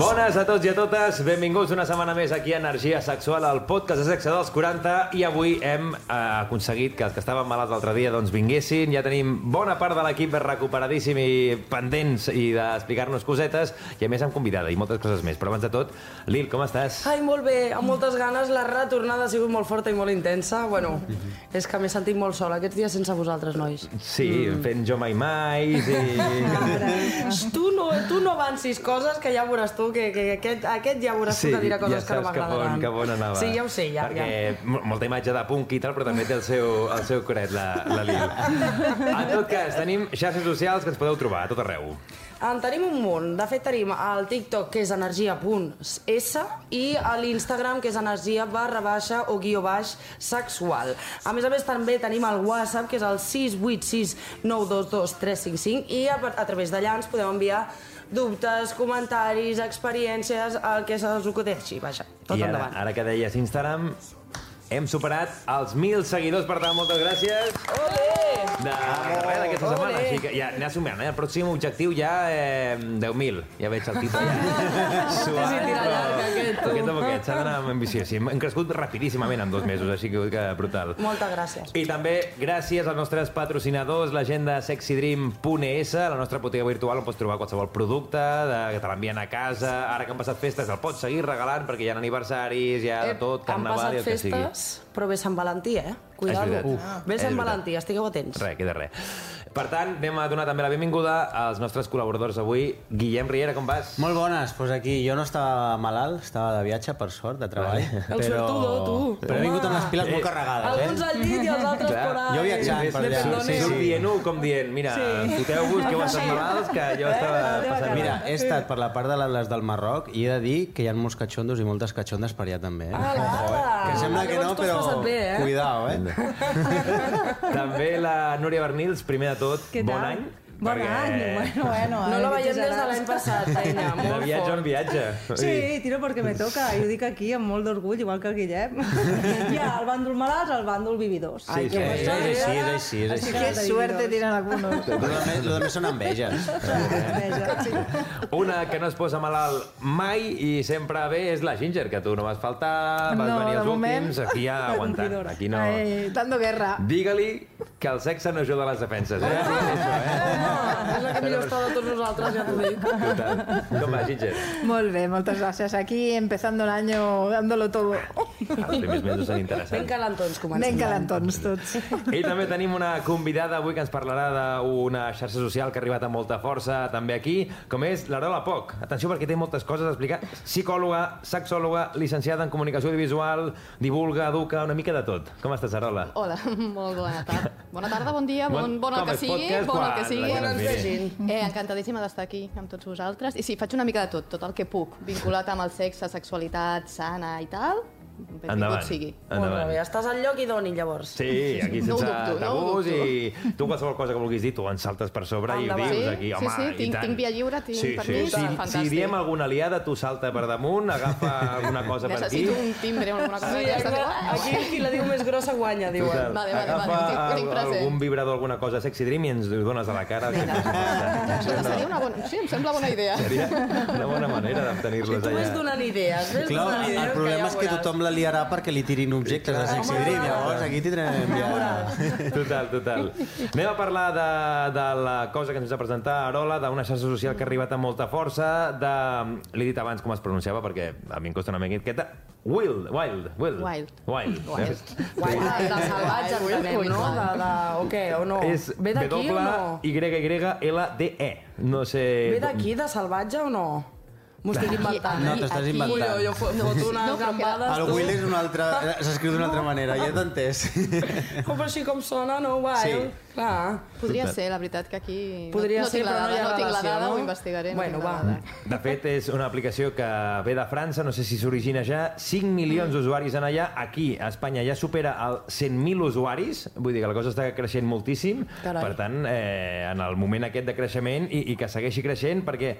Bones. A tots i a totes, benvinguts una setmana més aquí a Energia Sexual, al podcast de sexe dels 40 i avui hem eh, aconseguit que els que estaven malalts l'altre dia doncs vinguessin, ja tenim bona part de l'equip recuperadíssim i pendents i d'explicar-nos cosetes. I a més amb convidada i moltes coses més, però abans de tot Lil, com estàs? Ai, molt bé, amb moltes ganes. La retornada ha sigut molt forta i molt intensa. Bueno, és que m'he sentit molt sola aquests dies sense vosaltres, nois. Sí, fent jo mai mai i... Tu no, tu no avancis coses que ja veuràs tu, que, que aquest, aquest ja veuràs tu que dirà coses que no m'agradaran. cap on anava. Sí, ja ho sé, ja. Perquè ja. mo- molta imatge de punk i tal, però també té el seu, el seu coret, la, la Lil. En tot cas, tenim xarxes socials que ens podeu trobar a tot arreu. En tenim un munt. De fet, tenim el TikTok, que és energia.s, i a l'Instagram, que és energia barra baixa o guió baix sexual. A més a més, també tenim el WhatsApp, que és el 686 922 355, i a, a través d'allà ens podeu enviar dubtes, comentaris, experiències, el que se us acudeixi. Vaja, tot I ara, endavant. ara que deies Instagram, hem superat els 1.000 seguidors, per tant, moltes gràcies. Ole! De res d'aquesta setmana, així que ja anem sumant, eh? El pròxim objectiu ja eh, 10.000. Ja veig el títol ja. Suat, però aquest. Poquet a poquet, s'ha d'anar amb ambició. Sí, hem crescut rapidíssimament en dos mesos, així que, que brutal. Moltes gràcies. I també gràcies als nostres patrocinadors, l'agenda sexydream.es, la nostra botiga virtual on pots trobar qualsevol producte, de, que te l'envien a casa, ara que han passat festes el pots seguir regalant perquè hi ha aniversaris, hi ha de tot, han carnaval i passat el que sigui. festes, però ve Sant Valentí, eh? Cuidado. veritat. Uf, ve És Sant veritat. Valentí, estigueu atents. Res, queda res. Per tant, anem a donar també la benvinguda als nostres col·laboradors avui. Guillem Riera, com vas? Molt bones, doncs aquí jo no estava malalt, estava de viatge, per sort, de treball. El sortudo, tu. Però he vingut amb les piles molt carregades, Alguns eh? al llit i els altres Clar, por ahí. jo viatjant per allà. Sí, surt sí. dient-ho com dient, mira, foteu-vos que heu estat malalts, que jo estava passant... Mira, he estat per la part de les del Marroc i he de dir que hi ha molts catxondos i moltes catxondes per allà també. Eh? Ala, ala. Que sembla que no, però bé, eh? cuidao, eh? També la Núria Bernils, primer de tot, Què bon tal? any. Bon any, bueno, bueno. No a la ver, veiem ¿qué des de l'any passat, De molt viatge en viatge. Sí, tiro perquè me toca, i ho dic aquí amb molt d'orgull, igual que el Guillem. Hi ha el bàndol malalts, el bàndol vividors. Sí, sí. És, és així, és així, és així. Qué suerte tienen algunos. Lo de més, lo de més són enveges. Una que no es posa malalt mai i sempre bé és la Ginger, que tu no vas faltar, vas No, venir de els moment, últims, aquí ja aguantant. Aquí no... Ai, dando guerra. Digue-li que el sexe no ajuda a les defenses, eh? Sí, això, eh? No, és la que millor està de tots nosaltres, ja t'ho dic. Total. Com va, Ginger? Molt bé, moltes gràcies. Aquí empezando el año dándolo todo. Els primers mesos són Ben interessants. calentons comencem. Ben calentons tots. I també tenim una convidada avui que ens parlarà d'una xarxa social que ha arribat amb molta força també aquí, com és l'Arola Poc. Atenció perquè té moltes coses a explicar. Psicòloga, sexòloga, llicenciada en comunicació audiovisual, divulga, educa, una mica de tot. Com estàs, Arola? Hola, molt bona tarda. Bona tarda, bon dia, bon, Bon- bon el que sigui, podcast, bon el que sigui. ens vegin. Eh, encantadíssima d'estar aquí amb tots vosaltres. I sí, faig una mica de tot, tot el que puc, vinculat amb el sexe, sexualitat sana i tal. Benvingut Endavant. sigui. Molt Endavant. bé, estàs al lloc idoni, llavors. Sí, aquí No sense dubto, no ho tabús dubto. i tu qualsevol cosa que vulguis dir, tu en saltes per sobre i ho Endavant. dius Sí, aquí, sí, home, sí, i tinc- tant. tinc via lliure, tinc sí, permís, Sí. Si, fantàstic. si diem alguna aliada, tu salta per damunt, agafa alguna cosa per aquí. Necessito un timbre o alguna cosa Sí, d'aquestes. aquí qui la diu més grossa guanya, diuen. Total. Vale, vale, Agafa vale, tinc- present. algun vibrador, alguna cosa sexy dream i ens ho dones a la cara. que Seria una bona... Sí, em sembla bona idea. Seria una bona manera de tenir-los Tu allà. donant idees, Clar, donant idees. el problema és que tothom la liarà perquè li tirin objectes de sexy dream, llavors aquí tindrem ja... Total, total. Anem a parlar de, de la cosa que ens va presentar Arola, d'una xarxa social que ha arribat amb molta força, de... L'he dit abans com es pronunciava, perquè a mi em costa una miqueta. Wild, wild, wild. Wild. Wild. Wild. Guai, de, de salvatge, ui, no? De, de, o què, o no? És Ve d'aquí o no? W-Y-Y-L-D-E. No sé... Ve d'aquí, de salvatge o no? M'ho estic inventant. No, eh? t'estàs Aquí- inventant. Jo, jo fo- foto unes No, gambades, El. Will és una altra... S'escriu d'una altra manera, ja t'he entès. Però així com sona, no? Wild. Sí. Clar. Podria ser, la veritat, que aquí... Podria no, no ser, però no hi ha no tinc la dada, no? ho investigaré. Bueno, no va. De fet, és una aplicació que ve de França, no sé si s'origina ja, 5 milions d'usuaris en allà. Aquí, a Espanya, ja supera el 100.000 usuaris, vull dir que la cosa està creixent moltíssim. Carai. Per tant, eh, en el moment aquest de creixement i, i que segueixi creixent, perquè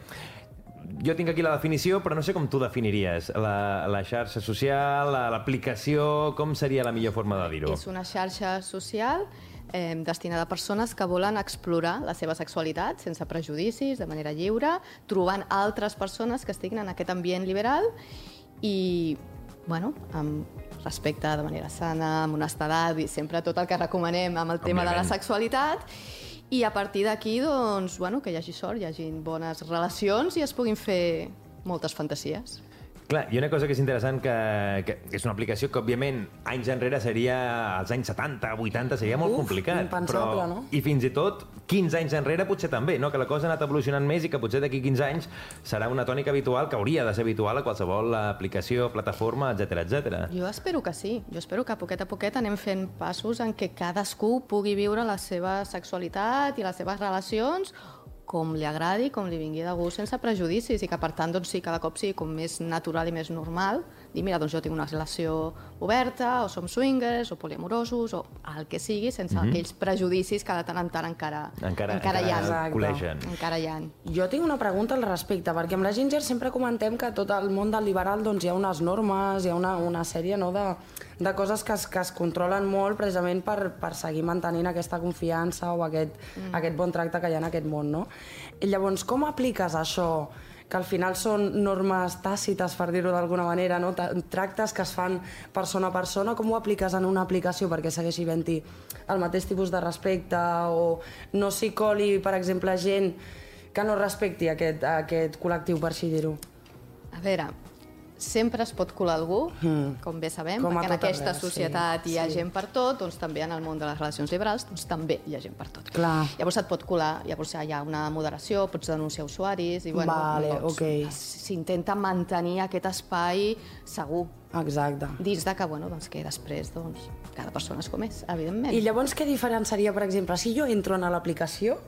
jo tinc aquí la definició, però no sé com tu definiries la, la xarxa social, la- l'aplicació, com seria la millor forma de dir-ho? És una xarxa social eh, destinada a persones que volen explorar la seva sexualitat sense prejudicis, de manera lliure, trobant altres persones que estiguin en aquest ambient liberal i, bueno, amb respecte de manera sana, amb honestedat i sempre tot el que recomanem amb el tema de la Òbviament. sexualitat i a partir d'aquí, doncs, bueno, que hi hagi sort, hi hagi bones relacions i es puguin fer moltes fantasies. Clar, i una cosa que és interessant, que, que és una aplicació que, òbviament, anys enrere seria, als anys 70, 80, seria molt Uf, complicat. impensable, però, no? I fins i tot 15 anys enrere potser també, no? que la cosa ha anat evolucionant més i que potser d'aquí 15 anys serà una tònica habitual, que hauria de ser habitual a qualsevol aplicació, plataforma, etc etc. Jo espero que sí. Jo espero que a poquet a poquet anem fent passos en què cadascú pugui viure la seva sexualitat i les seves relacions com li agradi, com li vingui de gust, sense prejudicis, i que per tant doncs, sí, cada cop sigui com més natural i més normal. Dir, mira, doncs jo tinc una relació oberta, o som swingers, o poliamorosos, o el que sigui, sense mm -hmm. aquells prejudicis que de tant en tant encara, Encara, encara hi ha. Exacte. col·legen. Encara hi ha. Jo tinc una pregunta al respecte, perquè amb la Ginger sempre comentem que tot el món del liberal doncs, hi ha unes normes, hi ha una, una sèrie no, de, de coses que es, que es controlen molt precisament per, per seguir mantenint aquesta confiança o aquest, mm. aquest bon tracte que hi ha en aquest món. No? I llavors, com apliques això que al final són normes tàcites, per dir-ho d'alguna manera, no? Tractes que es fan persona a persona, com ho apliques en una aplicació perquè segueixi havent-hi el mateix tipus de respecte o no s'hi coli, per exemple, gent que no respecti aquest, aquest col·lectiu, per així dir-ho. A veure, sempre es pot colar algú, Mm. com bé sabem, Com perquè en aquesta societat sí, hi ha sí. gent per tot, doncs també en el món de les relacions liberals doncs també hi ha gent per tot. Clar. Llavors et pot colar, llavors hi ha una moderació, pots denunciar usuaris i bueno, Vale, doncs, ok. s'intenta mantenir aquest espai segur, Exacte. dins de que, bueno, doncs, que després doncs, cada persona és com és, evidentment. I llavors què diferenciaria, per exemple, si jo entro en l'aplicació,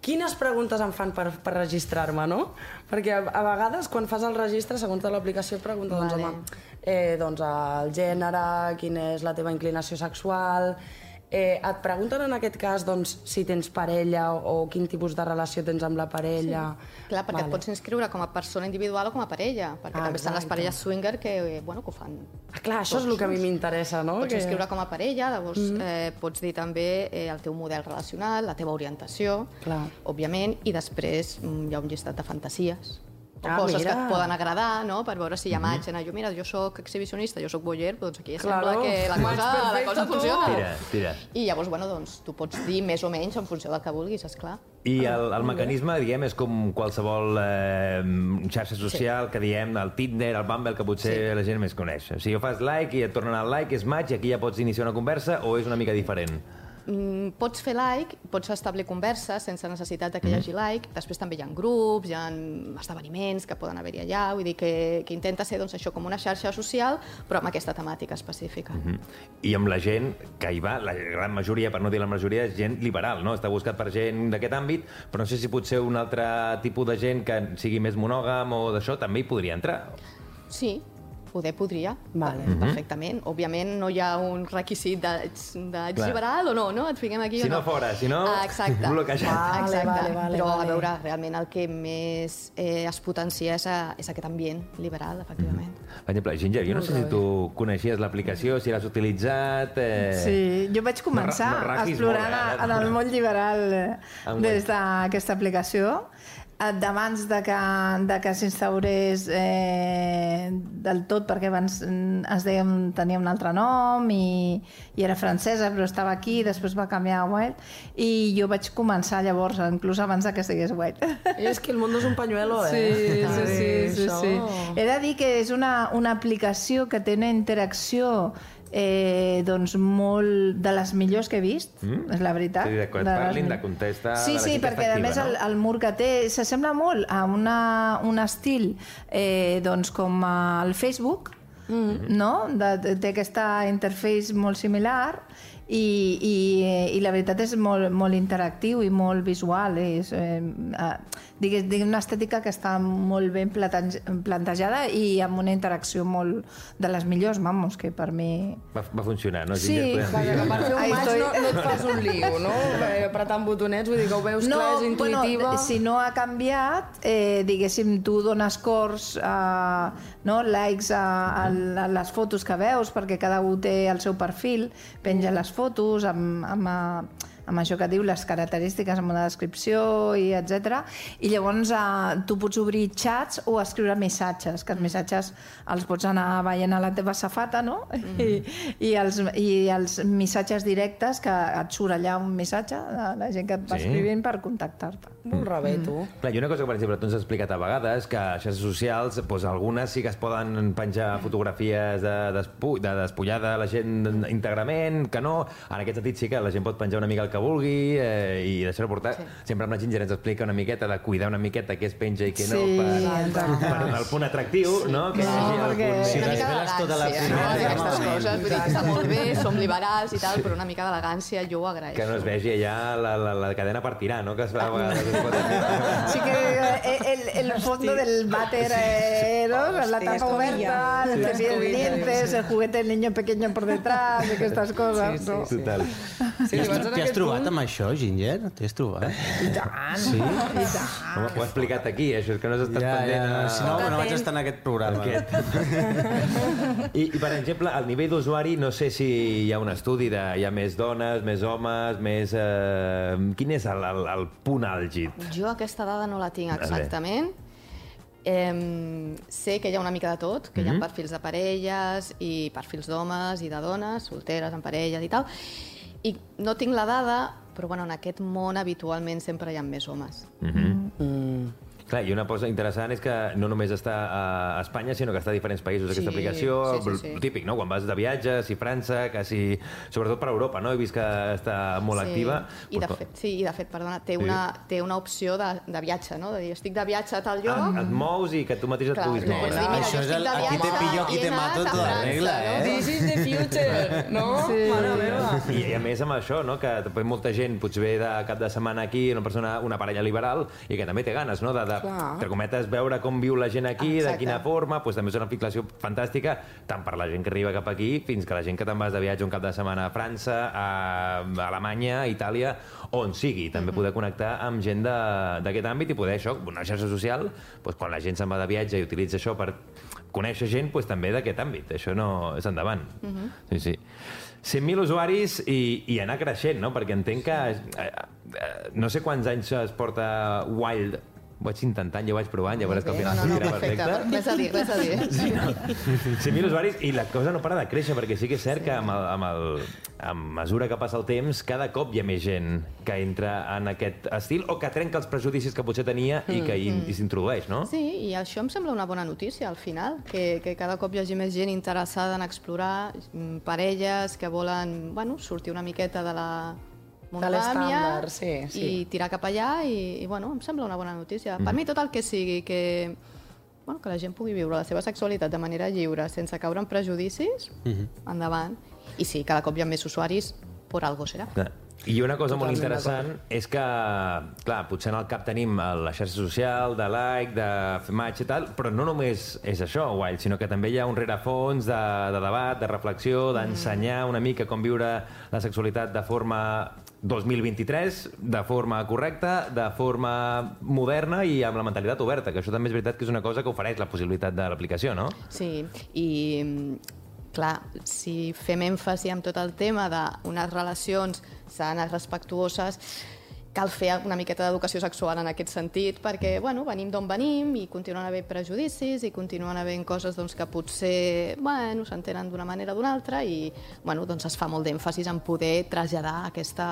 quines preguntes em fan per, per registrar-me, no? Perquè a, a vegades, quan fas el registre, segons de l'aplicació, pregunta, doncs, Vale. home, eh, doncs, el gènere, quina és la teva inclinació sexual... Eh, et pregunten en aquest cas doncs, si tens parella o, o quin tipus de relació tens amb la parella. Clar, perquè vale. et pots inscriure com a persona individual o com a parella, perquè Ah, també estan les parelles swinger que, bueno, que ho fan Ah, clar, això és el que a mi m'interessa, no? Pots que... inscriure com a parella, llavors mm -hmm. eh, pots dir també eh, el teu model relacional, la teva orientació, Clar. òbviament, i després mm, hi ha un llistat de fantasies. O Ah, coses mira. que et poden agradar, no?, per veure si hi ha match. Jo, mira, jo sóc exhibicionista, jo sóc voyeur, doncs aquí Claro. sembla que la cosa, la cosa funciona. Tira, tira. I llavors, bueno, doncs, tu pots dir més o menys en funció del que vulguis, és clar. I el, el mecanisme, diguem, és com qualsevol eh, xarxa social que diem, el Tinder, el Bumble, que potser sí. la gent més coneix. O sigui, fas like i et tornen el like, és match, i aquí ja pots iniciar una conversa, o és una mica diferent? Mm, pots fer like, pots establir converses sense necessitat que hi hagi like, després també hi ha grups, hi ha esdeveniments que poden haver-hi allà, vull dir que, que intenta ser doncs, això com una xarxa social, però amb aquesta temàtica específica. Mm -hmm. I amb la gent que hi va, la gran majoria, per no dir la majoria, és gent liberal, no? Està buscat per gent d'aquest àmbit, però no sé si potser un altre tipus de gent que sigui més monògam o d'això també hi podria entrar. Sí, poder podria, Vale. per- perfectament. Òbviament no hi ha un requisit de, de Clar. liberal o no, no? Et fiquem aquí Si o no no. fora, si no, Ah, exacte. bloquejat. Vale, Exacte. vale, vale, Però vale. a veure, realment el que més eh, es potencia és, a, és aquest ambient liberal, efectivament. Per exemple, Ginger, jo no sé si tu coneixies l'aplicació, si l'has utilitzat... Eh... Sí, jo vaig començar No no explorant molt, eh? en el món liberal eh, des d'aquesta aplicació d'abans de que, de que s'instaurés eh, del tot, perquè abans es deia, tenia un altre nom i, i era francesa, però estava aquí, després va canviar a Wild, i jo vaig començar llavors, inclús abans de que estigués Wild. És que el món és un pañuelo, Sí, eh? sí, sí, sí, Això- sí. He de dir que és una, una aplicació que té una interacció eh, doncs molt de les millors que he vist, Mm? és la veritat. Sí, de et les parlin, de contestar, Sí, de sí, perquè està a activa, més no? el, el mur que té s'assembla molt a una, un estil eh, doncs com el Facebook, Mm-hmm. no? De, de, té aquesta interface molt similar i, i, i la veritat és molt, molt interactiu i molt visual. És, eh, eh, digues, digues, una estètica que està molt ben plante- plantejada i amb una interacció molt de les millors, vamos, que per mi... Va, va funcionar, no? Sí, Vaja, dir. que per fer un Ai, maig estoy- no, no et fas un lío, no? Eh, Apretant botonets, vull dir que ho veus clar, és intuïtiva. Bueno, si no ha canviat, eh, diguéssim, tu dones cors, a, no, likes a, a, a les fotos que veus, perquè cada un té el seu perfil, penja les fotos amb, amb, a, amb això que diu, les característiques amb una descripció i etc. I llavors eh, tu pots obrir xats o escriure missatges, que els missatges els pots anar veient a la teva safata, no? I, i, els, I els missatges directes, que et surt allà un missatge de la gent que et va Sí? escrivint per contactar-te. Molt rebé, tu. Clar, i una cosa que, per exemple, tu ens has explicat a vegades, que a xarxes socials, doncs, algunes sí que es poden penjar fotografies de, despu de despullada a la gent íntegrament, que no. En aquest sentit sí que la gent pot penjar una mica el que vulgui eh, i deixar-ho portar. Sí. Sempre amb la Ginger ens explica una miqueta de cuidar una miqueta què es penja i què no, Sí, per, exacte. per el punt atractiu, no? Que No, hi el perquè- punt Sí, mica desveles tota la primera, no? Aquestes coses, vull dir que està molt bé, som liberals i tal, però una mica d'elegància jo ho agraeixo. que no es vegi allà la, la, la cadena per tirar, no? Que es fa a vegades... es pot. Sí que eh, el, el fondo del váter, eh, ¿no? la Hostia, tapa oberta, Sí, el la cepillo de dientes, sí. el juguete del niño pequeño por detrás, aquestes coses, Sí, sí, no? sí. Total. Sí, T'hi si vas en has, t'hi has aquest trobat amb això, Ginger? T'hi has trobat? I tant, sí? i tant. Ho, ho ha explicat aquí, això és que no has estat Ja, pendent. ja, a- si no, no vaig estar en aquest programa. Aquest. I, I, per exemple, al nivell d'usuari, no sé si hi ha un estudi de hi ha més dones, més homes, més... Eh, quin és el, el, el punt àlgid? Jo aquesta dada no la tinc exactament. Eh, sé que hi ha una mica de tot, que hi Mhm. ha perfils de parelles i perfils d'homes i de dones, solteres, amb parelles i tal. I no tinc la dada, però bueno, en aquest món habitualment sempre hi ha més homes. Mm. Clar, i una cosa interessant és que no només està a Espanya, sinó que està a diferents països aquesta Sí, aplicació. sí, sí, sí. Típic, no? Quan vas de viatge, si França, quasi... Sobretot per Europa, no? He vist que està molt activa. I de fet, sí, i de fet, perdona, té, Sí. una, té una opció de, de viatge, no? De dir, estic de viatge a tal lloc... Ah, et mous i que tu mateix et Clar, puguis no, moure. dir, mira, Això és el- aquí te pillo, aquí i te mato, tota la regla, no? eh? This is the future, no? Sí. Mare meva. I a més amb això, no? que també molta gent potser ve de cap de setmana aquí, una persona, una parella liberal, i que també té ganes, no?, de, de Clar. entre cometes, veure com viu la gent aquí, Exacte. de quina forma, doncs també és una ficció fantàstica, tant per la gent que arriba cap aquí, fins que la gent que te'n vas de viatge un cap de setmana a França, a, Alemanya, a Itàlia, on sigui, també poder connectar amb gent de- d'aquest àmbit i poder això, una xarxa social, doncs quan la gent se'n va de viatge i utilitza això per conèixer gent doncs, també d'aquest àmbit. Això no és endavant. Sí, sí. 100.000 usuaris i, i anar creixent, no? Perquè entenc que... Eh, eh, no sé quants anys es porta Wild. Vaig intentant, jo vaig provant, veuràs que al final no, no, sortirà perfecte. perfecte. Res a dir, res a dir. Sí, no? 100.000 usuaris i la cosa no para de créixer, perquè sí que és cert que amb, el, amb, el, amb mesura que passa el temps, cada cop hi ha més gent que entra en aquest estil o que trenca els prejudicis que potser tenia i que hi, hi s'introdueix, no? Sí, i això em sembla una bona notícia al final, que, que cada cop hi hagi més gent interessada en explorar mm, parelles que volen bueno, sortir una miqueta de la monogàmia sí, sí. i tirar cap allà i, i bueno, em sembla una bona notícia. Per mi tot el que sigui que, bueno, que la gent pugui viure la seva sexualitat de manera lliure, sense caure en prejudicis, endavant. I sí, cada cop hi ha més usuaris, por algo serà. Clar. I una cosa molt Totalment interessant és que, clar, potser en el cap tenim la xarxa social, de like, de fer match i tal, però no només és això, Wild, sinó que també hi ha un rerefons de, de debat, de reflexió, d'ensenyar una mica com viure la sexualitat de forma 2023, de forma correcta, de forma moderna i amb la mentalitat oberta, que això també és veritat que és una cosa que ofereix la possibilitat de l'aplicació, no? Sí, i clar, si fem èmfasi en tot el tema d'unes relacions sanes, respectuoses, cal fer una miqueta d'educació sexual en aquest sentit, perquè bueno, venim d'on venim i continuen havent prejudicis i continuen havent coses doncs, que potser bueno, s'entenen d'una manera o d'una altra i bueno, doncs es fa molt d'èmfasis en poder traslladar aquesta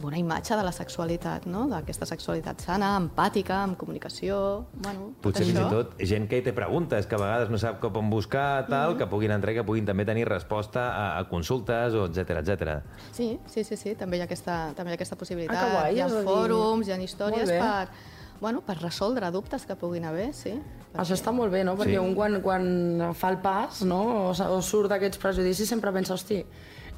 bona imatge de la sexualitat, no? d'aquesta sexualitat sana, empàtica, amb comunicació... Bueno, tot Potser fins i tot gent que hi té preguntes, que a vegades no sap on buscar, tal, Mm. que puguin entrar i que puguin també tenir resposta a, a consultes, o etc etc. Sí, sí, sí, sí, també hi ha aquesta, també hi ha aquesta possibilitat. Ah, que guai, hi ha fòrums, hi ha històries per, bueno, per resoldre dubtes que puguin haver, sí. Això està molt bé, no? Perquè Sí. un quan, quan fa el pas, no? O, o surt d'aquests prejudicis sempre pensa, hosti,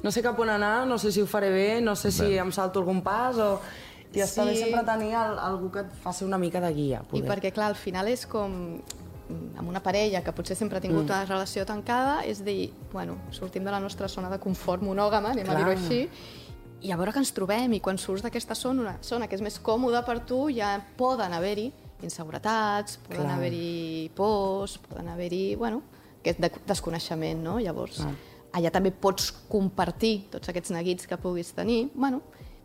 no sé cap on anar, no sé si ho faré bé, no sé si Bé. em salto algun pas o... I està bé Sí. sempre tenir el, algú que et faci una mica de guia. I Poder. perquè, clar, al final és com mm, amb una parella que potser sempre ha tingut Mm. una relació tancada, és dir, bueno, sortim de la nostra zona de confort monògama, anem Clar. a dir-ho així, i a veure què ens trobem, i quan surts d'aquesta zona, zona que és més còmoda per tu, ja poden haver-hi inseguretats, poden Clar. haver-hi pors, poden haver-hi, bueno, aquest de desconeixement, no? Llavors, allà també pots compartir tots aquests neguits que puguis tenir, bueno,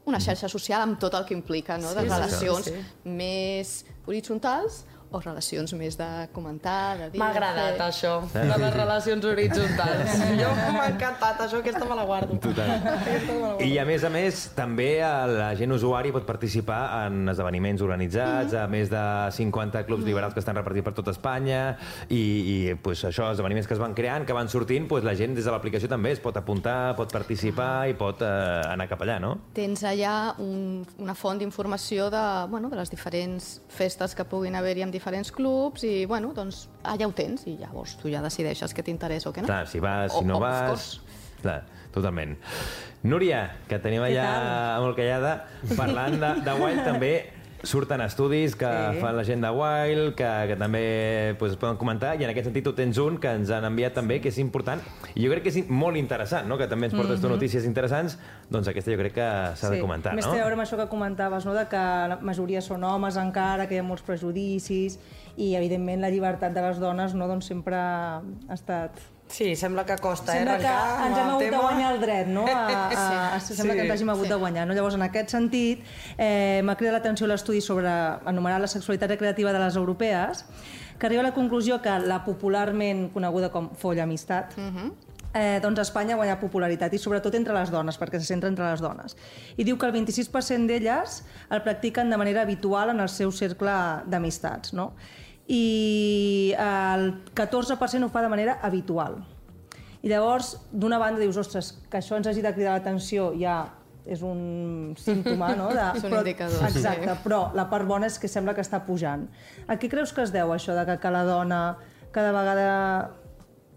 una xarxa social amb tot el que implica, no? de Sí, sí, relacions sí, sí. més horitzontals o relacions més de comentar, de dir... M'ha agradat fer. això, de les relacions horitzontals. Jo m'ha encantat això, aquesta me la guardo. Total. I a més a més, també la gent usuari pot participar en esdeveniments organitzats, a més de 50 clubs liberals que estan repartits per tot Espanya, i, i pues, això, esdeveniments que es van creant, que van sortint, pues, la gent des de l'aplicació també es pot apuntar, pot participar i pot eh, anar cap allà, no? Tens allà un, una font d'informació de, bueno, de les diferents festes que puguin haver-hi amb diferents clubs i, bueno, doncs allà ho tens i llavors tu ja decideixes què t'interessa o què no. Clar, si vas, O- si no o- vas... Clar, totalment. Núria, que tenim allà molt callada, parlant de, de Wild també surten estudis que sí. fan la gent de Wild, que, que també pues, es poden comentar, i en aquest sentit tu tens un que ens han enviat també, que és important, i jo crec que és molt interessant, no? que també ens portes tu notícies interessants, doncs aquesta jo crec que s'ha de comentar, Més no? té a veure amb això que comentaves, no? de que la majoria són homes encara, que hi ha molts prejudicis, i evidentment la llibertat de les dones no, doncs sempre ha estat... Sí, sembla que costa, Sembla eh, que arrencar ens hem hagut de tema. guanyar el dret, no? A, a, a, sembla Sí. que ens hàgim hagut de guanyar. No? Llavors, en aquest sentit, eh, m'ha cridat l'atenció l'estudi sobre anomenar la sexualitat recreativa de les europees, que arriba a la conclusió que la popularment coneguda com folla amistat, eh, doncs Espanya guanya popularitat i sobretot entre les dones, perquè se centra entre les dones. I diu que el 26% d'elles el practiquen de manera habitual en el seu cercle d'amistats, no? I el 14% ho fa de manera habitual. I llavors, d'una banda dius, ostres, que això ens hagi de cridar l'atenció ja és un símptoma, no? De, És un indicador, sí. Exacte, però la part bona és que sembla que està pujant. A què creus que es deu això de que, que la dona cada vegada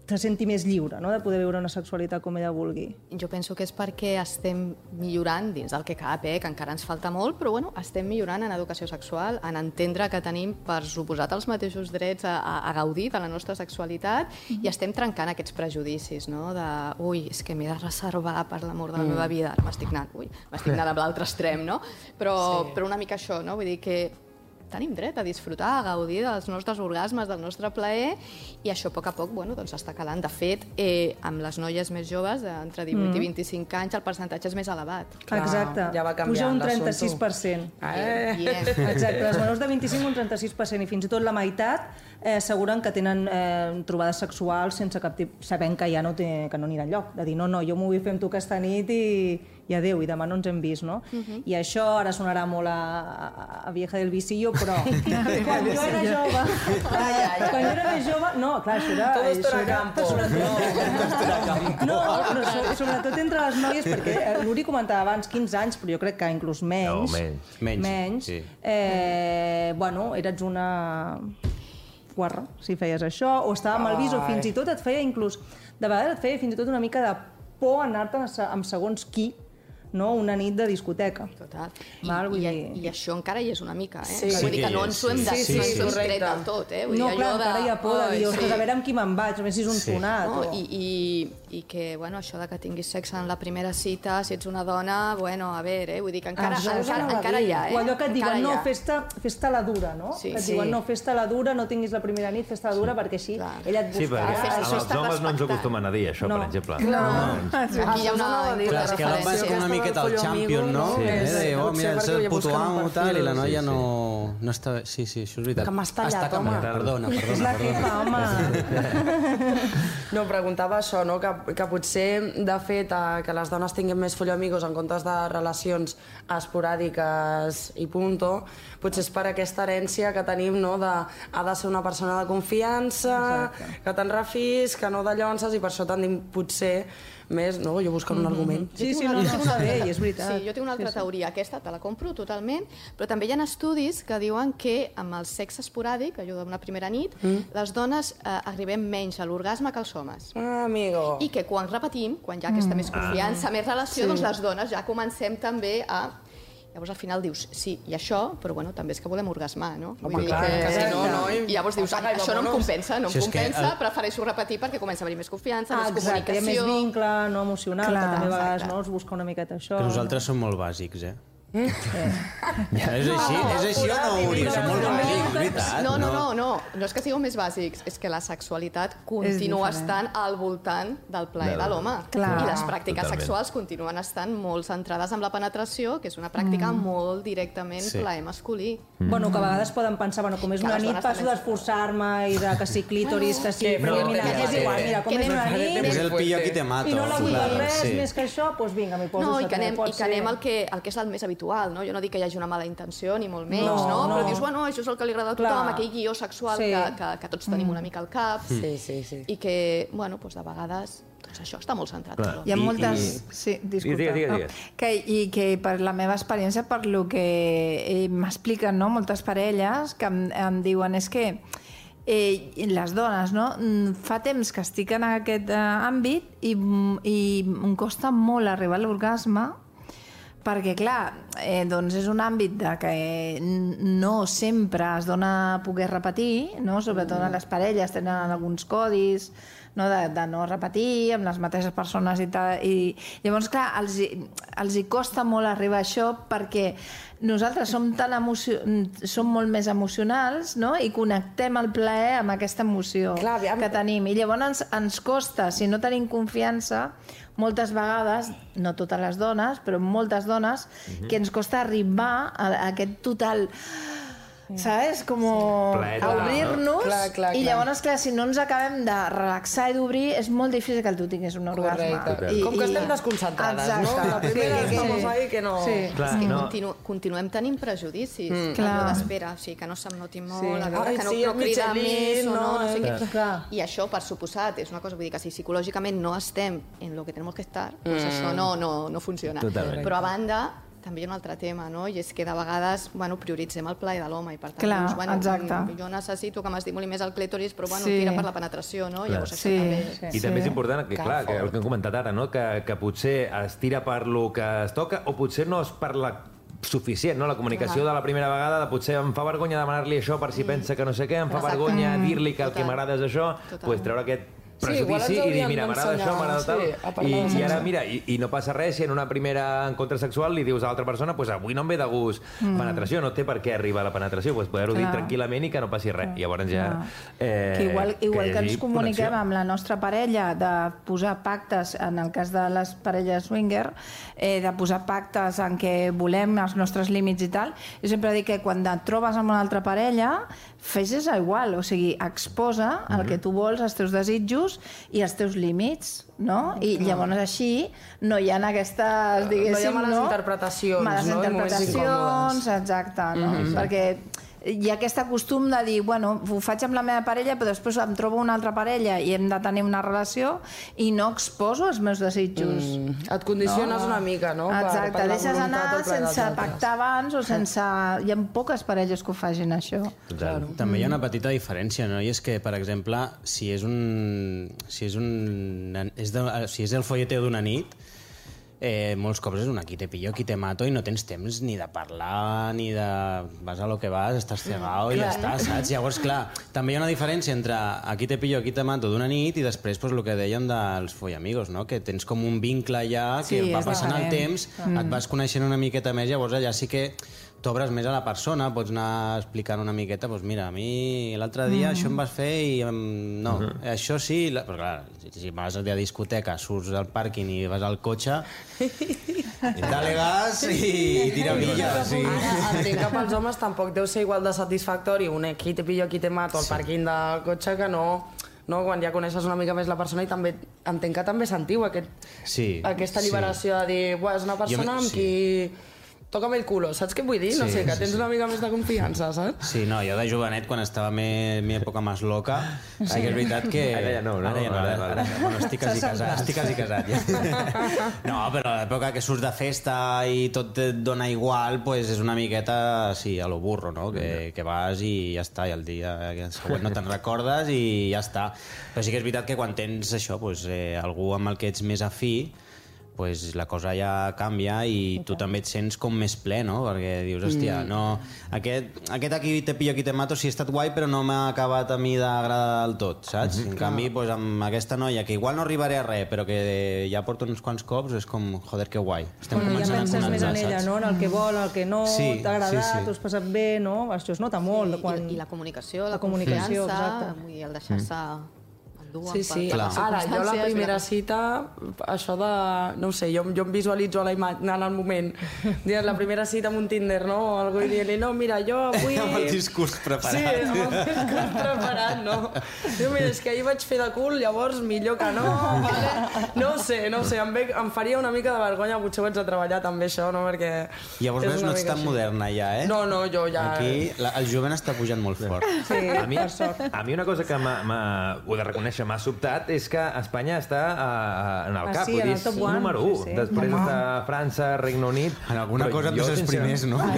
se senti més lliure no? de poder viure una sexualitat com ella vulgui? Jo penso que és perquè estem millorant dins del que cap, eh, que encara ens falta molt, però bueno, estem millorant en educació sexual, en entendre que tenim, per suposat, els mateixos drets a, a, a gaudir de la nostra sexualitat i estem trencant aquests prejudicis, no? de, ui, és que m'he de reservar per l'amor de la meva vida, m'estic anant, ui, m'estic anant a l'altre extrem, no? Però, sí. però una mica això, no? Vull dir que tenim dret a disfrutar, a gaudir dels nostres orgasmes, del nostre plaer, i això a poc a poc bueno, doncs està calant. De fet, eh, amb les noies més joves, eh, entre 18 i 25 anys, el percentatge és més elevat. Clar, Exacte. ja va Puja un canviant 36%. Eh? Bien. Exacte, les menors de 25 un 36% i fins i tot la meitat eh, asseguren que tenen eh, trobades sexuals sense cap tipus, sabent que ja no, té, que no anirà enlloc. De dir, no, no, jo m'ho vull fer amb tu aquesta nit i, i adeu, i demà no ens hem vist, no? I això ara sonarà molt a, a, a vieja del vicillo, però quan jo era jove, quan jo era més jove, no, clar, això era... Todo esto això era campo. Sobretot, no, però so, sobretot entre les noies, perquè eh, l'Uri comentava abans 15 anys, però jo crec que inclús menys. No, menys. Menys, menys sí. eh, bueno, eres una guarra, si feies això, o estava mal vist, o fins i tot et feia inclús, de vegades et feia fins i tot una mica de por anar-te'n amb segons qui, no? una nit de discoteca. Total. I, Val, vull i, dir- I això encara hi és una mica, eh? Sí. Vull Sí dir que no ens ho hem de, sí, sí, no sí, correcte. tret del tot, eh? Vull no, dir, clar, allò de... encara hi ha por de dir, ostres, sí. a veure amb qui me'n vaig, a veure si és un Sí. sonat. No? O... I, i, I que, bueno, això de que tinguis sexe en la primera cita, si ets una dona, bueno, a veure, eh? Vull dir que encara, Això encara, encara hi ha, eh? O allò que et diuen, no, ha. fes-te fes la dura, no? Sí. que et Sí. diuen, no, fes-te la dura, no tinguis la primera nit, fes-te la dura, perquè així Clar. ella et Sí, buscarà. perquè festa, amb això els homes no ens acostumen a dir això, No. per exemple. Aquí hi ha una Clar, és miqueta el champion, no? Sí. Eh, de, oh, mira, ets el puto amo, tal, i la noia Sí, sí. no, no està... Sí, sí, això és veritat. Que m'has tallat, Està home. canviant, perdona, És perdona, la perdona. jefa, home. No, preguntava això, no? que, que potser, de fet, eh, que les dones tinguin més folloamigos en comptes de relacions esporàdiques i punto, potser és per aquesta herència que tenim, no?, de ha de ser una persona de confiança, que te'n refis, que no de llonces, i per això tendim potser més, no? Jo buscant un argument. Sí, sí, no, no, està bé, és veritat. Sí, jo tinc una altra teoria. Aquesta te la compro totalment, però també hi ha estudis que diuen que amb el sexe esporàdic, allò d'una primera nit, mm. les dones eh, arribem menys a l'orgasme que els homes. Ah, amigo. I que quan repetim, quan hi ha aquesta més confiança, més relació, doncs les dones ja comencem també a... Llavors al final dius, sí, i això, però bueno, també és que volem orgasmar, no? Home, clar, que si no, no, i- I llavors dius, i això no em compensa, no em Si que compensa, el- prefereixo repetir perquè comença a haver més confiança, Ah, més exacte, comunicació... més vincle no emocional, Clar, que també a vegades no, es busca una miqueta això. Que nosaltres som molt bàsics, eh? Ja, és així, és així o no, Uri? Som molt bàsics, veritat. No, no, no, no, no és que sigueu més bàsics, és que la sexualitat continua estant al voltant del plaer de l'home. I les pràctiques Totalment. sexuals continuen estant molt centrades en la penetració, que és una pràctica molt directament Sí. plaer masculí. Bueno, que a vegades poden pensar, bueno, com és una nit passo d'esforçar-me i de que si clítoris, que si no, no, mira, que és no, igual, mira, com és una nit És el pillo qui te mato. i no la vull res més que això, doncs vinga, m'hi poso No, i que anem, i que anem al que, al que és el més habitual, no? Jo no dic que hi hagi una mala intenció, ni molt menys, no? No, no. Però dius, bueno, això és el que li agrada a tothom, Clar. aquell guió sexual Sí. que, que, que tots tenim una mica al cap, Sí, sí, sí. i que, bueno, doncs de vegades, doncs això està molt centrat. Clar. Hi ha I- moltes... i- Sí, disculpa. Digues, digues, No, digues. Que, I que per la meva experiència, per lo que eh, m'expliquen no? moltes parelles, que em, em diuen és que eh, les dones, no? Mm, Fa temps que estic en aquest eh, àmbit i, i em costa molt arribar a l'orgasme perquè, clar, eh, doncs és un àmbit de que no sempre es dona a poder repetir, no? sobretot a les parelles tenen alguns codis no? De, de no repetir amb les mateixes persones i tal. I llavors, clar, els, els hi costa molt arribar a això perquè nosaltres som, tan emocio som molt més emocionals no? i connectem el plaer amb aquesta emoció Clar, aviam. que tenim. I llavors ens, ens costa, si no tenim confiança, moltes vegades, no totes les dones, però moltes dones, que ens costa arribar a, a aquest total ¿sabes? Como Plaer a total, no? obrir-nos Clar, clar, i llavors, clar, si no ens acabem de relaxar i d'obrir, és molt difícil que tu tinguis un orgasme. Correcte. Com que estem desconcentrades, no? La primera estamos ahí que no- Sí. Clar, que no. continu continuem tenint prejudicis. Mm. Clar. Allò d'espera, o sigui, que no se'm noti molt, Sí. a veure, Ai, que no, sí, no el crida més o no, no, no sé eh? què. Clar. I això, per suposat, és una cosa, vull dir que si psicològicament no estem en lo que tenemos que estar, doncs Mm. això no, no, no funciona. Totalment. Però a banda, també hi ha un altre tema, no? I és que de vegades, bueno, prioritzem el plaer de l'home i per tant, Clar, doncs, bueno, exacte. mm, jo necessito que m'estimuli més el clítoris, però bueno, Sí. tira per la penetració, no? Llavors això Sí. també... I també és important que, clar, que el que hem comentat ara, no? que, que potser es tira per lo que es toca o potser no es parla suficient, no? La comunicació de la primera vegada, de potser em fa vergonya demanar-li això per si pensa que no sé què, em fa Exacte. vergonya dir-li que el que Total. m'agrada és això, Total. pues treure aquest Sí, prejudici ens i dir, mira, m'agrada això, m'agrada tal, sí, i, i ara, mira, i, i no passa res si en una primera encontre sexual li dius a l'altra persona pues avui no em ve de gust penetració, no té per què arribar a la penetració, pues poder-ho dir Mm. Tranquil·lament i que no passi res. Llavors ja... Eh, que igual, igual que, hagi ens comuniquem connexió. amb la nostra parella de posar pactes, en el cas de les parelles swinger, eh, de posar pactes en què volem els nostres límits i tal, jo sempre dic que quan et trobes amb una altra parella, fes és igual, o sigui, exposa el que tu vols, els teus desitjos i els teus límits, no? I llavors així no hi ha aquestes, diguéssim, males no? interpretacions, males no? Interpretacions, exacte, no? Perquè hi ha aquest costum de dir, bueno, ho faig amb la meva parella, però després em trobo una altra parella i hem de tenir una relació i no exposo els meus desitjos. Mm. Et condiciones una mica, no? Per- Exacte, per la deixes anar sense pactar abans o sense... Hi ha poques parelles que ho facin, això. Total. També hi ha una petita diferència, no? I és que, per exemple, si és un... Si és un... És de, si és el folleteo d'una nit, eh, molts cops és un aquí te pillo, aquí te mato i no tens temps ni de parlar, ni de... Vas a lo que vas, estàs cegao i ja està, saps? Llavors, clar, també hi ha una diferència entre aquí te pillo, aquí te mato d'una nit i després, pues, el que deien dels follamigos, no? Que tens com un vincle ja que Sí, va passant el temps, mm. et vas coneixent una miqueta més, llavors allà sí que t'obres més a la persona, pots anar explicant una miqueta, doncs mira, a mi l'altre dia mm. això em vas fer i em... no, uh -huh. això sí, la... però clar, si, si vas a la discoteca, surts del pàrquing i vas al cotxe, dale gas i, i tira milles. Sí. Ara entenc que pels homes tampoc deu ser igual de satisfactori un aquí te pillo, aquí te mato al pàrquing del cotxe que no no, quan ja coneixes una mica més la persona i també entenc que també sentiu aquest, Sí, aquesta sí. liberació de dir, és una persona Jo amb sí. qui toca'm el culo, saps què vull dir? No Sí, sé, que sí, tens sí. una mica més de confiança, saps? Sí, no, jo de jovenet, quan estava en mi època més loca, sí que és veritat que... Ara ja no, no? Ara ja no, ara, vale. ara, bueno, estic quasi casat, estic quasi casat ja. No, però a l'època que surts de festa i tot et dona igual, pues és una miqueta, sí, a lo burro, no? Que, que vas i ja està, i el dia següent no te'n recordes i ja està. Però sí que és veritat que quan tens això, pues, eh, algú amb el que ets més afí, pues la cosa ja canvia i tu també et sents com més ple, no? Perquè dius, hòstia, no... Aquest, aquest aquí te pillo, aquí te mato, sí, ha estat guai, però no m'ha acabat a mi d'agradar del tot, saps? En canvi, pues, amb aquesta noia, que igual no arribaré a res, però que ja porto uns quants cops, és com, joder, que guai. Estem Bueno, ja començant penses a més en ella, saps? no? En el que vol, el que no, Sí, t'ha agradat, sí, sí. t'ho has passat bé, no? Això es nota molt. I, quan... I la comunicació, la, La comunicació, confiança, exacte. dir, el deixar-se endur Sí, sí. per, per Ara, les jo la primera cita, això de... No ho sé, jo, jo em visualitzo a la imatge, en el moment. Dient, la primera cita amb un Tinder, no? O algú i dient-li, no, mira, jo avui... Amb el discurs preparat. Sí, amb el discurs preparat, no? Diu, mira, és que ahir vaig fer de cul, llavors millor que no, vale? No ho sé, no ho sé, em, ve, em faria una mica de vergonya, potser ho haig de treballar també això, no? Perquè... Llavors és veus, no ets tan així. moderna ja, eh? No, no, jo ja... Aquí la, el jovent està pujant molt fort. Sí, A mi, a mi una cosa que m'ha- ho de reconèixer, m'ha sobtat és que Espanya està uh, en el Ah, cap, sí, vull en dir, el top és one, número 1. sí, sí. Després està França, Regne Unit... En alguna Però cosa de ser els primers, no?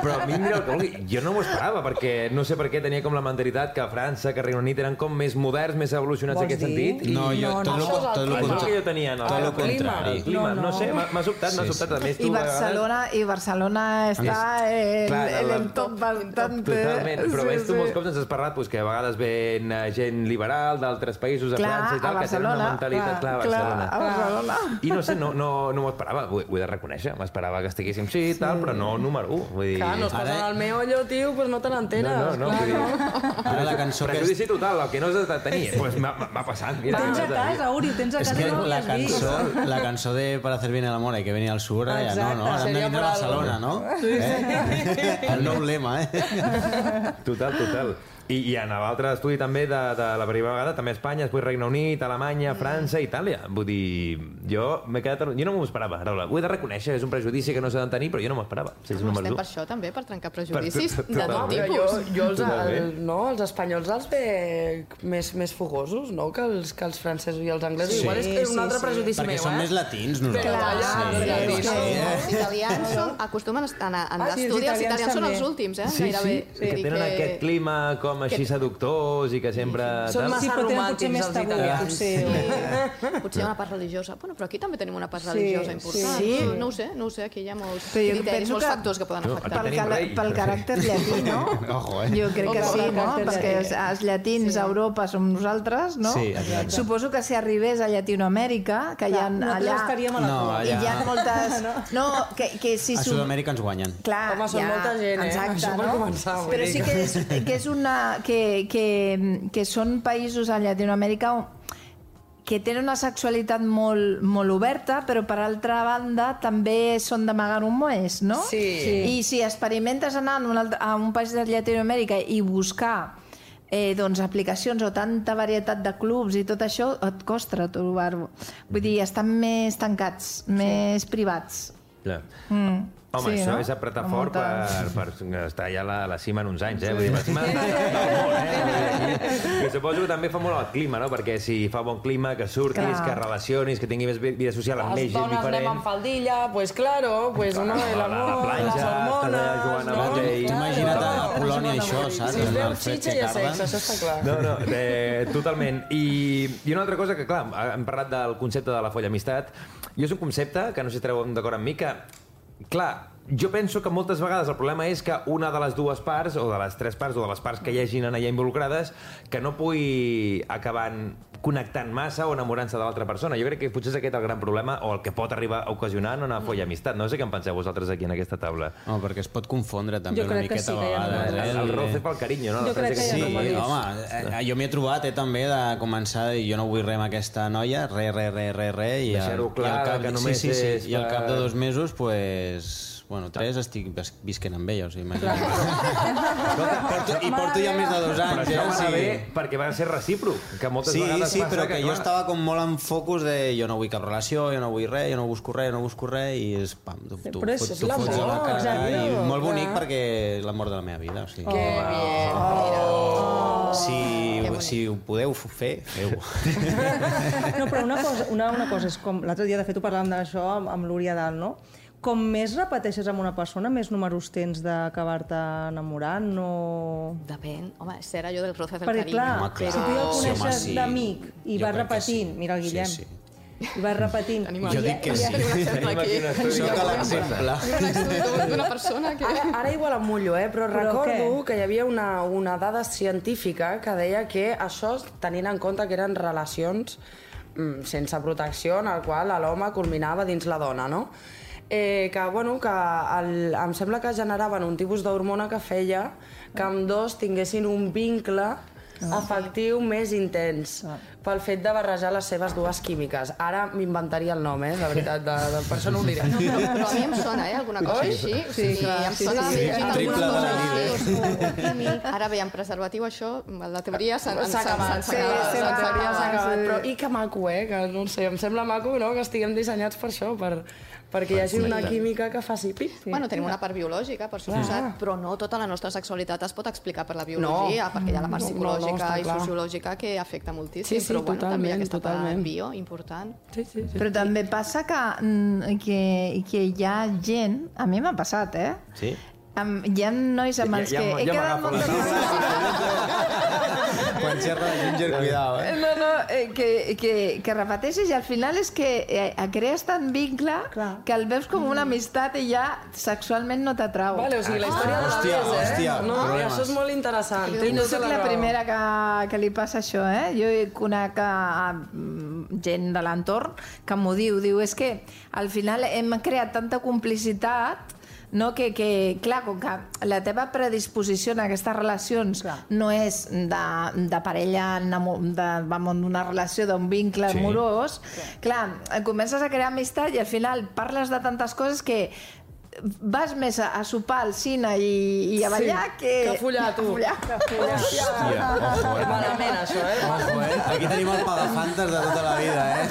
Però a mi el que vulgui. Jo no m'ho esperava, perquè no sé per què tenia com la mentalitat que França, que Regne Unit eren com més moderns, més evolucionats en Vols aquest dir? sentit. No, jo, No, tot, no, lo, això tot lo el que jo tenia, no? Tot lo El clima, contrari. El clima, No, no, no. sé, m'ha sobtat, m'ha Sí, sobtat. A més, tu I a vegades- Barcelona, i Barcelona està en, en el top bastante. Totalment, però Sí, ves tu sí. molts cops ens has parlat pues, que a vegades ven eh, gent liberal d'altres països, de Clar, França i a tal, que tenen una Barcelona, mentalitat clar, a clar, Barcelona. a Barcelona. I no sé, no, no, no m'ho esperava, ho, ho he de reconèixer, m'esperava que estiguéssim sí i tal, però no número 1. Vull dir... Clar, no estàs Ara- en el meollo, tio, pues no te n'enteres. no, no, no, clar, vull dir... Ara la cançó que... Prejudici total, el que no has de tenir, pues m'ha passat. Mira, Tens a casa, Uri, ho tens a És casa que i no ho la cançó, la cançó de Para hacer bien el amor hay que venir al sur, ara ja no, no? Ara hem de vindre a. Barcelona, no? Eh? El nou lema, eh? Total, total. I, i en l'altre estudi també de, de la primera vegada, també a Espanya, després Regne Unit, Alemanya, França, Itàlia. Vull dir, jo m'he quedat... Jo no m'ho esperava, Raula. Ho he de reconèixer, és un prejudici que no s'ha de tenir, però jo no m'ho esperava. Si és No, estem 1. per això també, per trencar prejudicis Per- de tot. Però jo, tipus. jo els, el, no, els espanyols els ve més, més fogosos, no?, que els, que els francesos i els anglesos. Sí. Igual és, és un Sí, altre sí. prejudici Perquè meu, eh? més latins, nosaltres. Clar, sí, sí, sí, sí. sí. Els italians són, acostumen a anar, a Ah, a sí, els estudi, els italians italians són també. els últims, eh? Sí, Gairebé. sí, sí, que tenen aquest clima com així seductors i que sempre... Són massa Sí, potser romàntics, més els tabú, italians. potser. Sí. Potser hi ha una part religiosa. Bueno, però aquí també tenim una part Sí, religiosa important. sí. No, no ho sé, no ho sé. Aquí hi ha molts Però criteris, penso molts que- factors que poden afectar. Pel, rei. pel caràcter llatí, no? Ojo, eh? Jo crec que sí, no? Perquè els, els llatins a Europa som nosaltres, no? Sí, exacte. Suposo que si arribés a Llatinoamèrica, que hi ha allà... estaríem a la No, cua. I allà- hi ha moltes... No, que, que si... A som- Sud-amèrica ens guanyen. Clar, Home, són ja, molta gent, eh? Exacte, Això per no? començar, Però sí que- que és, que és una... Que, que, que són països a Llatinoamèrica on- que tenen una sexualitat molt, molt oberta, però per altra banda també són d'amagar un moes, no? Sí. Sí. I si experimentes anar a un, altre, a un país de Llatinoamèrica i buscar eh, doncs, aplicacions o tanta varietat de clubs i tot això, et costa trobar-ho. Vull dir, estan més tancats, més privats. Clar. Mm. Home, Sí, això no? és apretar Amb fort per, per estar ja a la, a la cima en uns anys, eh? Vull dir, la cima del món, eh? I suposo que també fa molt el clima, no? Perquè si fa bon clima, que surtis, Clar. que relacionis, que tinguis més vi- vida social amb més Les gent dones anem diferent. amb faldilla, pues claro, pues Clar, no, a la- a la l'amor, platja, les allà hormones... jugant a no? bàsquet i- Tu imagina't a, a Polònia això, saps? Si es veu xitxa que i a sexe, això està clar. No, no, eh, totalment. I, I una altra cosa que, clar, hem parlat del concepte de la folla amistat, i és un concepte que no sé si estareu d'acord amb mi, que, clar, jo penso que moltes vegades el problema és que una de les dues parts, o de les tres parts, o de les parts que hi hagin allà involucrades, que no pugui acabar connectant massa o enamorant-se de l'altra persona. Jo crec que potser és aquest el gran problema o el que pot arribar a ocasionar en una folla amistat. No sé què en penseu vosaltres aquí en aquesta taula. No, perquè es pot confondre també Jo una crec que miqueta sí, a que vegades. eh? El, el roce pel carinyo, no? Jo crec que ha Sí, anomalies. home, eh, jo m'hi he trobat eh, també de començar a dir jo no vull res amb aquesta noia, res, res, res, res, res i, al- clar, i al cap, que només sí, sí, sí, és i al cap de dos mesos pues, Bueno, tres estic vis- visquent amb ella, o sigui, imagina't. porto, I porto ja més de dos Però anys, això eh? va anar bé sigui... perquè va ser recíproc, que moltes Sí, vegades sí, passa però que, jo clar, estava com molt en focus de jo no vull cap relació, jo no vull res, jo no busco res, jo no busco res, i és pam, tu, tu, Però és tu fots a la cara, exacte. i molt bonic Clar. perquè és l'amor de la meva vida, o sigui. Que bien. Si, si ho podeu fer, feu-ho. No, però una cosa, una, una cosa és com... L'altre dia, de fet, ho parlàvem d'això amb, amb l'Úria Dalt, no? Com més repeteixes amb una persona, més números tens d'acabar-te enamorant, no... Depèn. Home, serà allò del procés del Perquè, carinyo. clar, Home, clar. si tu ja el coneixes sí. d'amic i Jo vas repetint, sí. mira el Guillem, Sí, sí. i vas repetint... Tenim Jo dic que sí. Tenim aquí un estudi Sóc de l'exemple. D'una persona que... Ara, ara igual em mullo, eh? però, Però recordo què? que hi havia una, una dada científica que deia que això, tenint en compte que eren relacions mm, sense protecció, en el qual l'home culminava dins la dona, no? Eh, que, bueno, que el, em sembla que generaven un tipus d'hormona que feia que amb dos tinguessin un vincle afectiu més intens pel fet de barrejar les seves dues químiques. Ara m'inventaria el nom, eh, de veritat, de, de, per això no ho diré. Però a mi em sona, eh, alguna cosa Oi? així. O sigui, clar, em sí, sona sí, sí, sí. sí. Triple alguna de cosa la així. químic. Ara veiem preservatiu, això, la teoria s'ha S'ha acabat, s'ha sí, acabat. sí, s'ha acabat. Però i que maco, eh? Que no sé, em sembla maco, no?, que estiguem dissenyats per això, per, perquè hi hagi una química que faci pip. Bueno, tenim una part biològica, per suposat, però no tota la nostra sexualitat es pot explicar per la biologia, No. perquè hi ha la part No, no, psicològica està i sociològica que afecta moltíssim, Sí, sí, però bueno, també hi ha totalment, aquesta totalment. part bio important. Sí, sí, sí. Però també passa que, mm, que, que hi ha gent, a mi m'ha passat, eh? Sí? Amb, hi ha nois amb Ja- els ja que m- he ja quedat la vegades... Quan xerra de Ginger, cuidao, eh? No, no, eh, que, que, que repeteixes i al final és que eh, crees tant vincle Clar. que el veus com una amistat i ja sexualment no t'atrau. Vale, o sigui, la història de la Hòstia, vez, eh? hòstia, no, problemes. això és molt interessant. I no tota la raó. primera que, que li passa això, eh? Jo conec a, mm, gent de l'entorn que m'ho diu. Diu, és que al final hem creat tanta complicitat no? que, que, clar, com que la teva predisposició en aquestes relacions Clar. no és de, de parella, d'una relació, d'un vincle Sí. amorós, clar, comences a crear amistat i al final parles de tantes coses que vas més a, a sopar al cine i, i a ballar Sí, que... que a follar, tu. Que a follar. Hòstia, ojo, eh? Malament, això, eh? Ojo, eh? Aquí tenim el pagafantes de tota la vida, eh?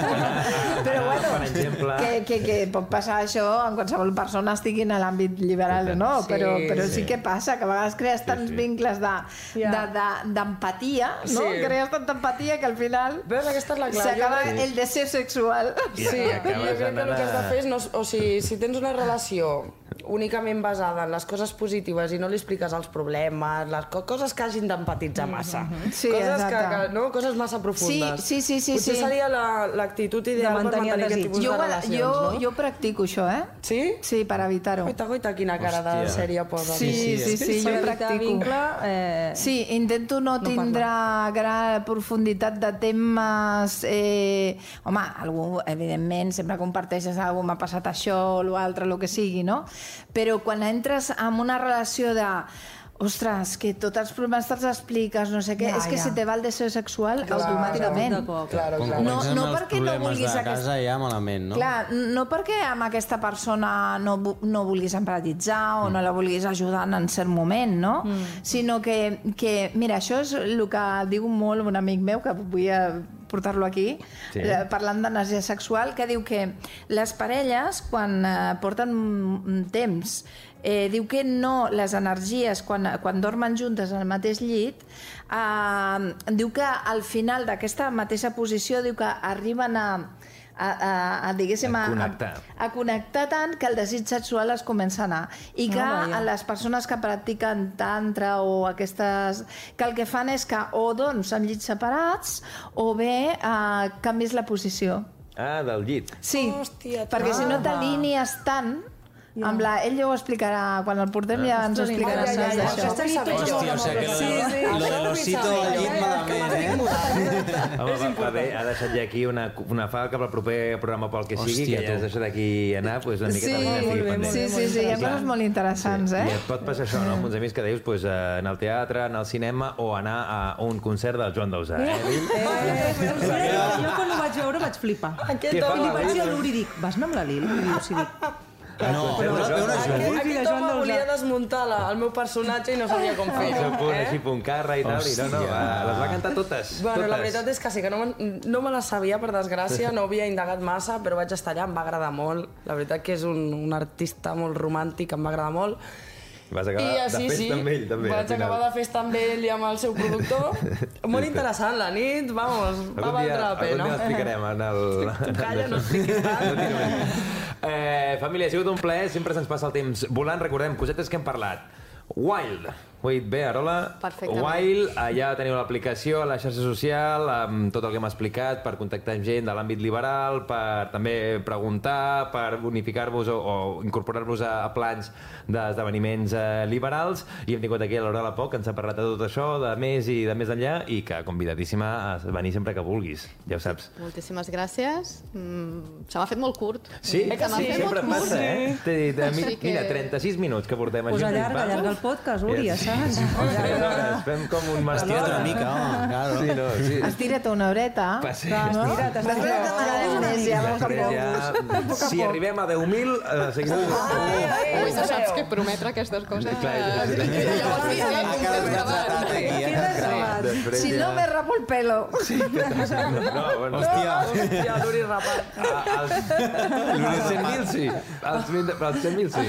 Però bueno, Per exemple... que, que, que pot passar això en qualsevol persona estigui en l'àmbit liberal o no, Sí, però, però sí, sí. que passa, que a vegades crees tants sí. vincles de- Ja. de- de- d'empatia, de, no? Sí. Crees tanta empatia que al final Veus, aquesta és la clau. s'acaba el deseo sexual. I Sí, jo crec que el que has de fer és... No, o sigui, si tens una relació únicament basada en les coses positives i no li expliques els problemes, les co coses que hagin d'empatitzar massa. Sí, coses que, exacte. que, no? coses massa profundes. Sí, sí, sí, sí, Potser sí. seria la- l'actitud ideal per mantenir el mantenir aquest tipus Jo, de relacions, jo, no? jo practico això, eh? Sí? Sí, per evitar-ho. Goita, goita, quina cara de Hòstia. sèrie posa. Sí, sí, sí, sí, per jo practico. vincle... Eh... Sí, intento no, No tindre gran profunditat de temes... Eh, home, algú, evidentment, sempre comparteixes alguna m'ha passat això, l'altre, el que sigui, no? Però quan entres en una relació de ostres, que tots els problemes te'ls expliques, no sé què, Ja, és que ja. se te va el deseo sexual automàticament. de cop. Claro, Quan claro. No, no els perquè no problemes vulguis de aquest- casa ja malament, no? Clar, no perquè amb aquesta persona no, no vulguis empatitzar o no la vulguis ajudar en cert moment, no? Mm. Sinó que, que, mira, això és el que diu molt un amic meu, que vull eh, portar-lo aquí, Sí. eh, parlant d'energia sexual, que diu que les parelles, quan eh, porten un temps, eh, diu que no les energies, quan, quan dormen juntes al mateix llit, eh, diu que al final d'aquesta mateixa posició, diu que arriben a, a, a, a diguéssim, A a, connectar. a, a connectar tant que el desig sexual es comença a anar. I que Ah, vaja. a les persones que practiquen tantra o aquestes... que el que fan és que o doncs en llits separats o bé eh, canvis la posició. Ah, del llit. Sí, Hòstia, perquè si no t'alínies tant amb la... Ell ja ho explicarà, quan el portem ja ens ho explicarà. ja, ja, saps, ja, d'això. Hòstia, o sigui que lo, Sí, de, sí. lo de l'osito al llit malament, eh? Home, va, va bé, ha deixat ja aquí una, una falca pel proper programa pel que sigui, Hòstia, que ja has deixat aquí anar, doncs una Sí, miqueta més molt bé, pendent. Sí, sí, sí, hi ha coses molt interessants, eh? I et pot passar això, no? Amb uns amics que deius pues, eh, anar al teatre, anar al cinema o anar a un concert del Joan Dausà. Eh? Jo quan ho vaig veure vaig flipar. I li vaig dir a l'Uri, dic, vas anar amb la Lili? I sí, dic, No, Però- però, però, Aquest- de Joan Dausà. volia desmuntar la, el meu personatge i no sabia com El fer-ho. seu punt, eh? així, punt carra i tal, i no, no, les va cantar totes. Bueno, totes. la veritat és que sí, que no, me- no me la sabia, per desgràcia, no havia indagat massa, però vaig estar allà, em va agradar molt. La veritat que és un, un artista molt romàntic, em va agradar molt. Vas acabar I de així, festa sí, amb ell, també. vaig final. acabar de festa amb ell i amb el seu productor. molt interessant la nit, vamos, va Algun valdre la algun pena. dia l'explicarem en el... Tu calla, no expliquis tant. Eh, família, ha sigut un plaer, sempre se'ns passa el temps volant. Recordem, cosetes que hem parlat. Wild, dit bé, Arola? Wild, allà teniu l'aplicació a la xarxa social amb tot el que hem explicat per contactar amb gent de l'àmbit liberal, per també preguntar, per bonificar-vos o, o incorporar-vos a, a plans d'esdeveniments eh, liberals i hem tingut aquí a l'Aurora Poc, que ens ha parlat de tot això, de més i de més enllà i que convidadíssima a venir sempre que vulguis, ja ho saps. Moltíssimes gràcies. Mm, se m'ha fet molt curt. Sí, Se m'ha fet sempre molt passa, eh? Té, té, Així que- Mira, 36 minuts que portem Pues junts. allarga, allarga el podcast, Uri, ja Tres hores, fem com un estira't mastic. una mica, home, claro. Sí, no, sí. Estira't una horeta. Ser. No? Estira't, estira't. Després ja, Després ja, si arribem a 10.000, eh, seguim... Ui, ja saps que prometre aquestes coses... Clar, eh, clar, clar. llavors sí, sí, Ha un eh? Després Si ja- no me rapo el pelo. No, bueno. Hòstia. Hòstia, l'Uri rapat. Ah, als, als 100.000 sí. Als 20 però als 100.000 sí.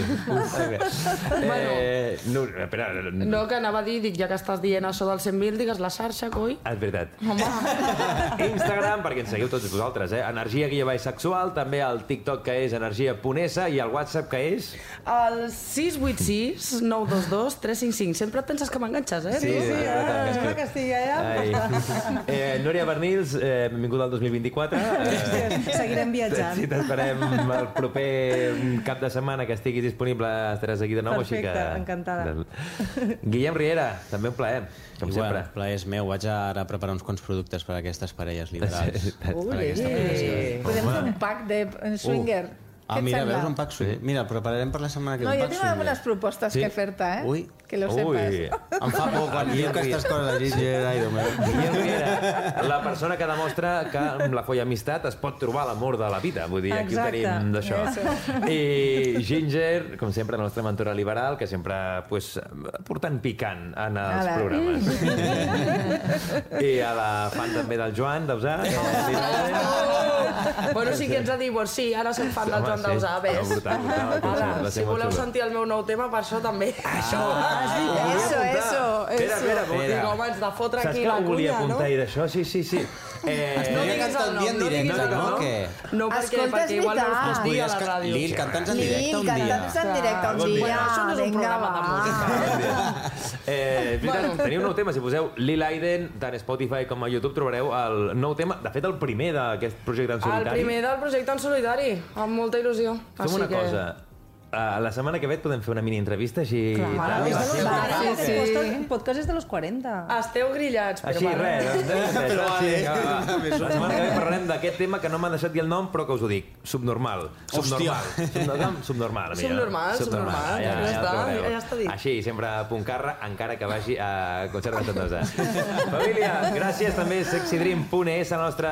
Eh, no, espera, no, No, que anava a dir, dic, ja que estàs dient això del 100.000, digues la xarxa, coi. és veritat. Home, Instagram, perquè ens seguiu tots vosaltres, eh? Energia guia baix sexual, també el TikTok que és energia.s i el WhatsApp que és... el 686 922 355. Sempre et penses que m'enganxes, eh? Sí, sí, Ah, sembla que estigui allà. Ai. Eh, Núria Bernils, eh, benvinguda al 2024. Eh, Seguirem viatjant. Sí, t'esperem el proper cap de setmana que estiguis disponible estaràs aquí de nou. Perfecte, així que... encantada. Guillem Riera, també un plaer, com Igual, sempre. el plaer és meu. Vaig ara a preparar uns quants productes per a aquestes parelles liberals. per Ui, aquesta presentació. Podem fer un pack de swinger. Ah, Què et mira, sembla? veus un pack swinger? Mira, el prepararem per la setmana que No, ve. jo un pack tinc swinger. algunes propostes Sí. que fer-te, eh? Ui. Que lo Ui, sepas. Em fa por quan diu aquestes coses, Déu meu. Guillem Riera, la persona que demostra que amb la folla amistat es pot trobar l'amor de la vida. Vull dir, aquí Exacte, ho tenim d'això. I Ginger, com sempre, la nostra mentora liberal, que sempre pues, portant picant en els Ara. programes. I a la fan també del Joan Dausà. Bueno, sí que ens ha dit, pues sí, ara som fan del Joan sí. Dausà, ves? Ara, si voleu sentir el meu nou tema, per això també. Això. Eso, eso, Espera, eso. espera, Dic, espera. home, ets de fotre Saps aquí que la ho volia cunya, no? apuntar i d'això? Sí, sí, sí. Eh, No diguis el nom, no diguis el no? nom. No, perquè, Escolta, perquè és igual no veritat. us dir a la ràdio. Lil, canta'ns en directe Lil, un dia. canta'ns en directe un dia. dia. Això no és un Vinga, programa de va. música. Eh, és veritat, teniu un nou tema, si poseu Lil Aiden, tant a Spotify com a YouTube trobareu el nou tema, de fet el primer d'aquest projecte en El solitari. primer del projecte en solitari, amb molta il·lusió. Fem Així una que... cosa, uh, la setmana que ve et podem fer una mini entrevista així... Clar, tal, és de los va, 40. sí, El sí. podcast- és de los 40. Esteu grillats, però Així, bueno. res, doncs, Però sí, vale. va, va. La setmana que ve parlarem d'aquest tema que no m'ha deixat dir el nom, però que us ho dic. Subnormal. Subnormal. Subnormal, subnormal, amiga. Subnormal, subnormal. Ja el està, trobareu. ja està dit. Així, sempre a punt carra, encara que vagi a Conserva Santosa. Família, gràcies també sexydream.es, la nostra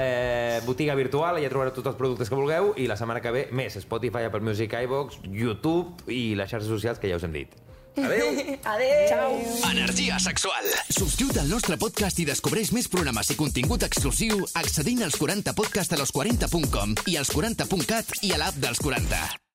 eh, botiga virtual. Allà trobareu tots els productes que vulgueu i la setmana que ve més Spotify, Apple Music, iVox, YouTube i les xarxes socials que ja us hem dit. Adéu! Adéu! Ciao! Energia sexual. Subscriu't al nostre podcast i descobreix més programes i contingut exclusiu accedint als 40podcast a los40.com i als 40.cat i a l'app dels 40.